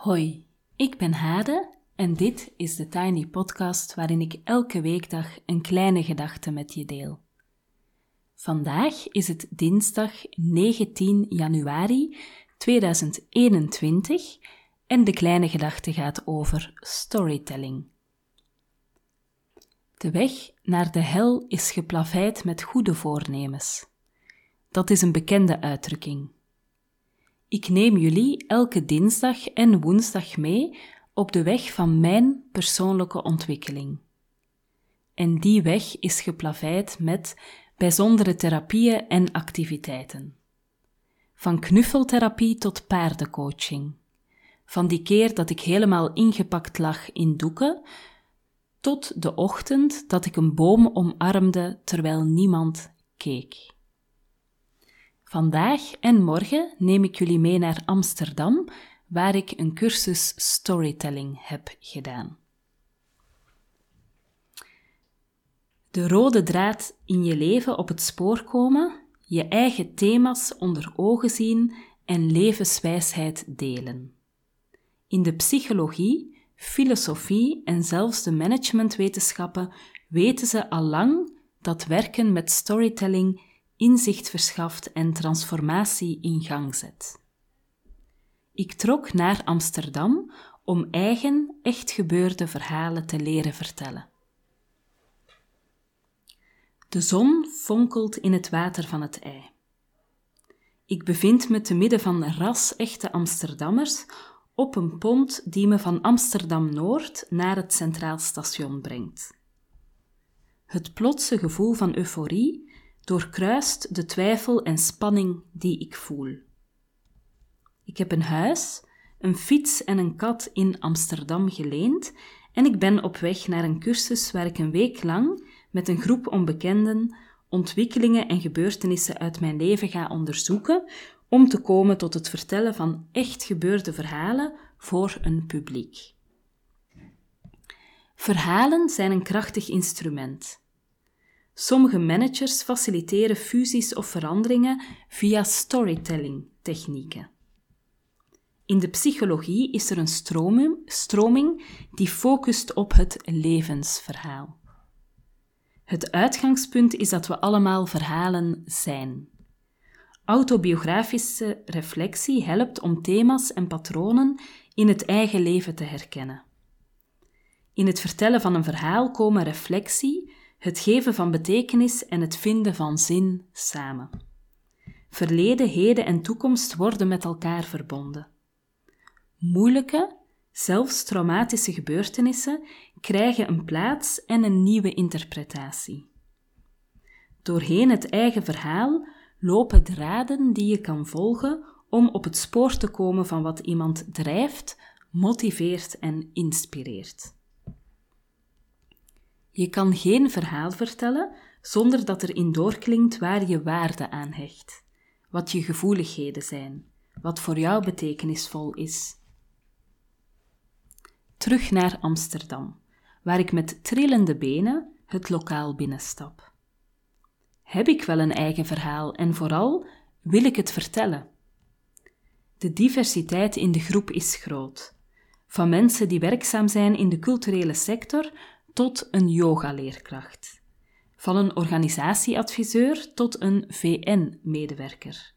Hoi, ik ben Hade en dit is de Tiny Podcast waarin ik elke weekdag een kleine gedachte met je deel. Vandaag is het dinsdag 19 januari 2021 en de kleine gedachte gaat over storytelling. De weg naar de hel is geplaveid met goede voornemens. Dat is een bekende uitdrukking. Ik neem jullie elke dinsdag en woensdag mee op de weg van mijn persoonlijke ontwikkeling. En die weg is geplaveid met bijzondere therapieën en activiteiten. Van knuffeltherapie tot paardencoaching. Van die keer dat ik helemaal ingepakt lag in doeken, tot de ochtend dat ik een boom omarmde terwijl niemand keek. Vandaag en morgen neem ik jullie mee naar Amsterdam, waar ik een cursus storytelling heb gedaan. De rode draad in je leven op het spoor komen, je eigen thema's onder ogen zien en levenswijsheid delen. In de psychologie, filosofie en zelfs de managementwetenschappen weten ze al lang dat werken met storytelling inzicht verschaft en transformatie in gang zet. Ik trok naar Amsterdam om eigen, echt gebeurde verhalen te leren vertellen. De zon fonkelt in het water van het ei. Ik bevind me te midden van ras-echte Amsterdammers op een pont die me van Amsterdam-Noord naar het Centraal Station brengt. Het plotse gevoel van euforie doorkruist de twijfel en spanning die ik voel. Ik heb een huis, een fiets en een kat in Amsterdam geleend en ik ben op weg naar een cursus waar ik een week lang met een groep onbekenden ontwikkelingen en gebeurtenissen uit mijn leven ga onderzoeken om te komen tot het vertellen van echt gebeurde verhalen voor een publiek. Verhalen zijn een krachtig instrument. Sommige managers faciliteren fusies of veranderingen via storytelling technieken. In de psychologie is er een stroming, stroming die focust op het levensverhaal. Het uitgangspunt is dat we allemaal verhalen zijn. Autobiografische reflectie helpt om thema's en patronen in het eigen leven te herkennen. In het vertellen van een verhaal komen reflectie, het geven van betekenis en het vinden van zin samen. Verleden, heden en toekomst worden met elkaar verbonden. Moeilijke, zelfs traumatische gebeurtenissen krijgen een plaats en een nieuwe interpretatie. Doorheen het eigen verhaal lopen draden die je kan volgen om op het spoor te komen van wat iemand drijft, motiveert en inspireert. Je kan geen verhaal vertellen zonder dat er in doorklinkt waar je waarde aan hecht, wat je gevoeligheden zijn, wat voor jou betekenisvol is. Terug naar Amsterdam, waar ik met trillende benen het lokaal binnenstap. Heb ik wel een eigen verhaal en vooral wil ik het vertellen? De diversiteit in de groep is groot. Van mensen die werkzaam zijn in de culturele sector tot een yogaleerkracht. Van een organisatieadviseur tot een VN-medewerker.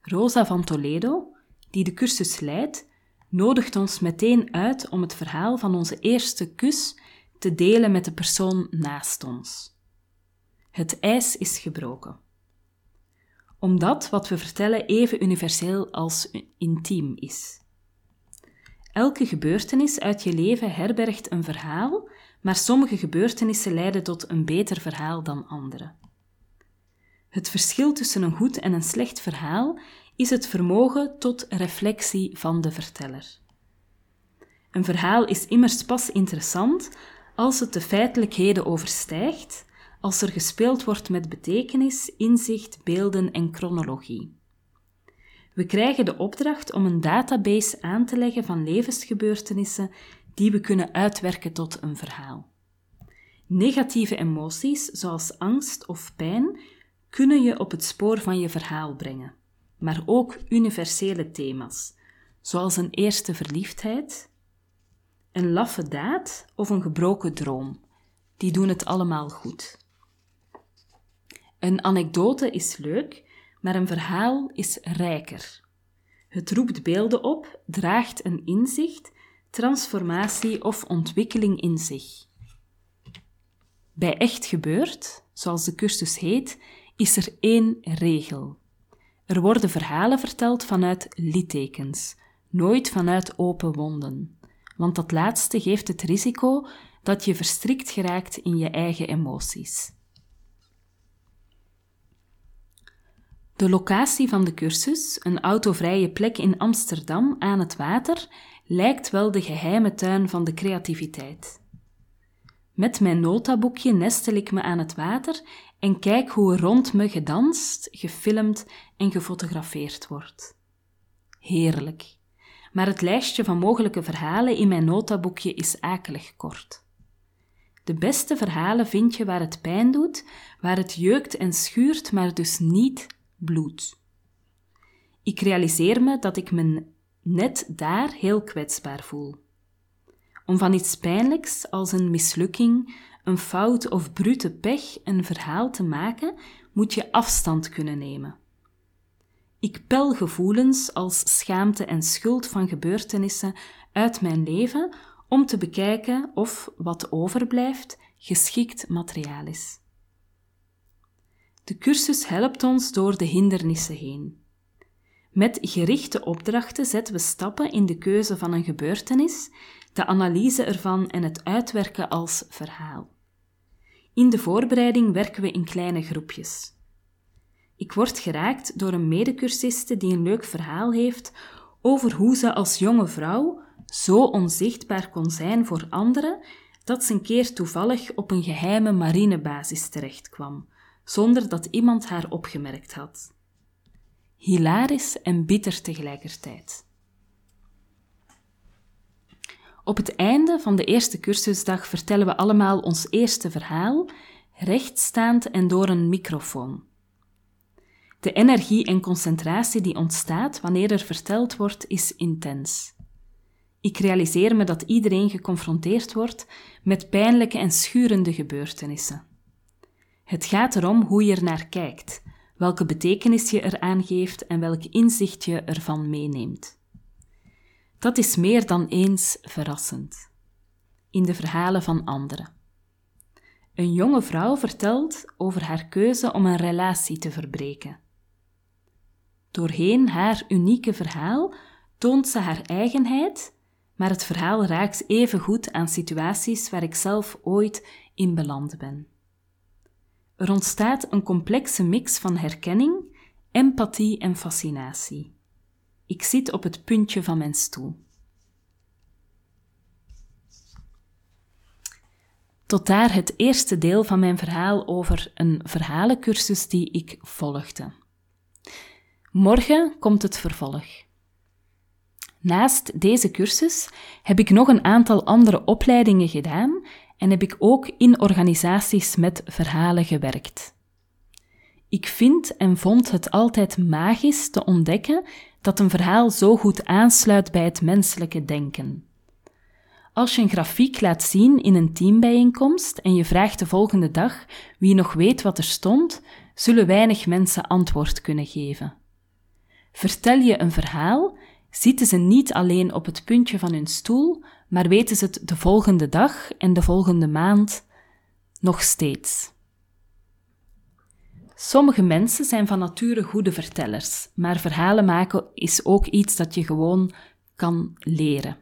Rosa van Toledo, die de cursus leidt, nodigt ons meteen uit om het verhaal van onze eerste kus te delen met de persoon naast ons. Het ijs is gebroken. Omdat wat we vertellen even universeel als intiem is. Elke gebeurtenis uit je leven herbergt een verhaal, maar sommige gebeurtenissen leiden tot een beter verhaal dan andere. Het verschil tussen een goed en een slecht verhaal is het vermogen tot reflectie van de verteller. Een verhaal is immers pas interessant als het de feitelijkheden overstijgt, als er gespeeld wordt met betekenis, inzicht, beelden en chronologie. We krijgen de opdracht om een database aan te leggen van levensgebeurtenissen die we kunnen uitwerken tot een verhaal. Negatieve emoties, zoals angst of pijn, kunnen je op het spoor van je verhaal brengen, maar ook universele thema's, zoals een eerste verliefdheid, een laffe daad of een gebroken droom. Die doen het allemaal goed. Een anekdote is leuk, maar een verhaal is rijker. Het roept beelden op, draagt een inzicht, transformatie of ontwikkeling in zich. Bij echt gebeurd, zoals de cursus heet, is er één regel. Er worden verhalen verteld vanuit littekens, nooit vanuit open wonden, want dat laatste geeft het risico dat je verstrikt geraakt in je eigen emoties. De locatie van de cursus, een autovrije plek in Amsterdam aan het water, lijkt wel de geheime tuin van de creativiteit. Met mijn notaboekje nestel ik me aan het water en kijk hoe rond me gedanst, gefilmd en gefotografeerd wordt. Heerlijk. Maar het lijstje van mogelijke verhalen in mijn notaboekje is akelig kort. De beste verhalen vind je waar het pijn doet, waar het jeukt en schuurt, maar dus niet bloed. Ik realiseer me dat ik me net daar heel kwetsbaar voel. Om van iets pijnlijks als een mislukking, een fout of brute pech een verhaal te maken, moet je afstand kunnen nemen. Ik pel gevoelens als schaamte en schuld van gebeurtenissen uit mijn leven om te bekijken of wat overblijft geschikt materiaal is. De cursus helpt ons door de hindernissen heen. Met gerichte opdrachten zetten we stappen in de keuze van een gebeurtenis, de analyse ervan en het uitwerken als verhaal. In de voorbereiding werken we in kleine groepjes. Ik word geraakt door een medecursiste die een leuk verhaal heeft over hoe ze als jonge vrouw zo onzichtbaar kon zijn voor anderen dat ze een keer toevallig op een geheime marinebasis terechtkwam, zonder dat iemand haar opgemerkt had. Hilarisch en bitter tegelijkertijd. Op het einde van de eerste cursusdag vertellen we allemaal ons eerste verhaal, rechtstaand en door een microfoon. De energie en concentratie die ontstaat wanneer er verteld wordt, is intens. Ik realiseer me dat iedereen geconfronteerd wordt met pijnlijke en schurende gebeurtenissen. Het gaat erom hoe je er naar kijkt, welke betekenis je eraan geeft en welk inzicht je ervan meeneemt. Dat is meer dan eens verrassend. In de verhalen van anderen. Een jonge vrouw vertelt over haar keuze om een relatie te verbreken. Doorheen haar unieke verhaal toont ze haar eigenheid, maar het verhaal raakt even goed aan situaties waar ik zelf ooit in beland ben. Er ontstaat een complexe mix van herkenning, empathie en fascinatie. Ik zit op het puntje van mijn stoel. Tot daar het eerste deel van mijn verhaal over een verhalencursus die ik volgde. Morgen komt het vervolg. Naast deze cursus heb ik nog een aantal andere opleidingen gedaan en heb ik ook in organisaties met verhalen gewerkt. Ik vind en vond het altijd magisch te ontdekken dat een verhaal zo goed aansluit bij het menselijke denken. Als je een grafiek laat zien in een teambijeenkomst en je vraagt de volgende dag wie nog weet wat er stond, zullen weinig mensen antwoord kunnen geven. Vertel je een verhaal, zitten ze niet alleen op het puntje van hun stoel, maar weten ze het de volgende dag en de volgende maand nog steeds. Sommige mensen zijn van nature goede vertellers, maar verhalen maken is ook iets dat je gewoon kan leren.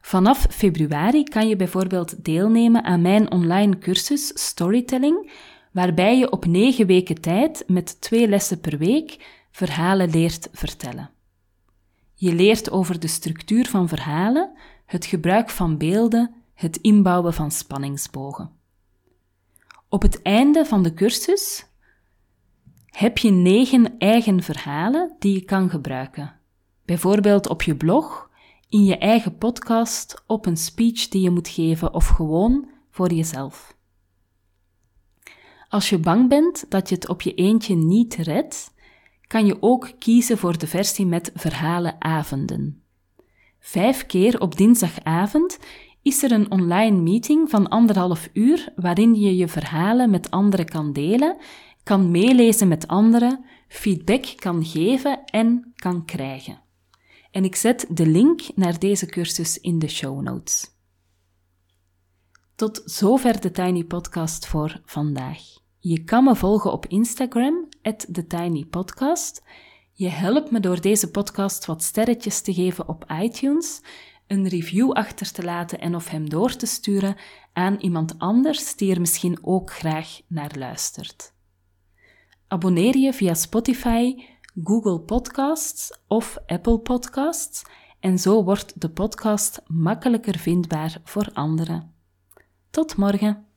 Vanaf februari kan je bijvoorbeeld deelnemen aan mijn online cursus Storytelling, waarbij je op negen weken tijd met twee lessen per week verhalen leert vertellen. Je leert over de structuur van verhalen, het gebruik van beelden, het inbouwen van spanningsbogen. Op het einde van de cursus heb je negen eigen verhalen die je kan gebruiken. Bijvoorbeeld op je blog, in je eigen podcast, op een speech die je moet geven of gewoon voor jezelf. Als je bang bent dat je het op je eentje niet redt, kan je ook kiezen voor de versie met verhalenavonden. Vijf keer op dinsdagavond is er een online meeting van anderhalf uur waarin je je verhalen met anderen kan delen, kan meelezen met anderen, feedback kan geven en kan krijgen. En ik zet de link naar deze cursus in de show notes. Tot zover de Tiny Podcast voor vandaag. Je kan me volgen op Instagram, TheTinyPodcast. Je helpt me door deze podcast wat sterretjes te geven op iTunes, een review achter te laten en of hem door te sturen aan iemand anders die er misschien ook graag naar luistert. Abonneer je via Spotify, Google Podcasts of Apple Podcasts en zo wordt de podcast makkelijker vindbaar voor anderen. Tot morgen.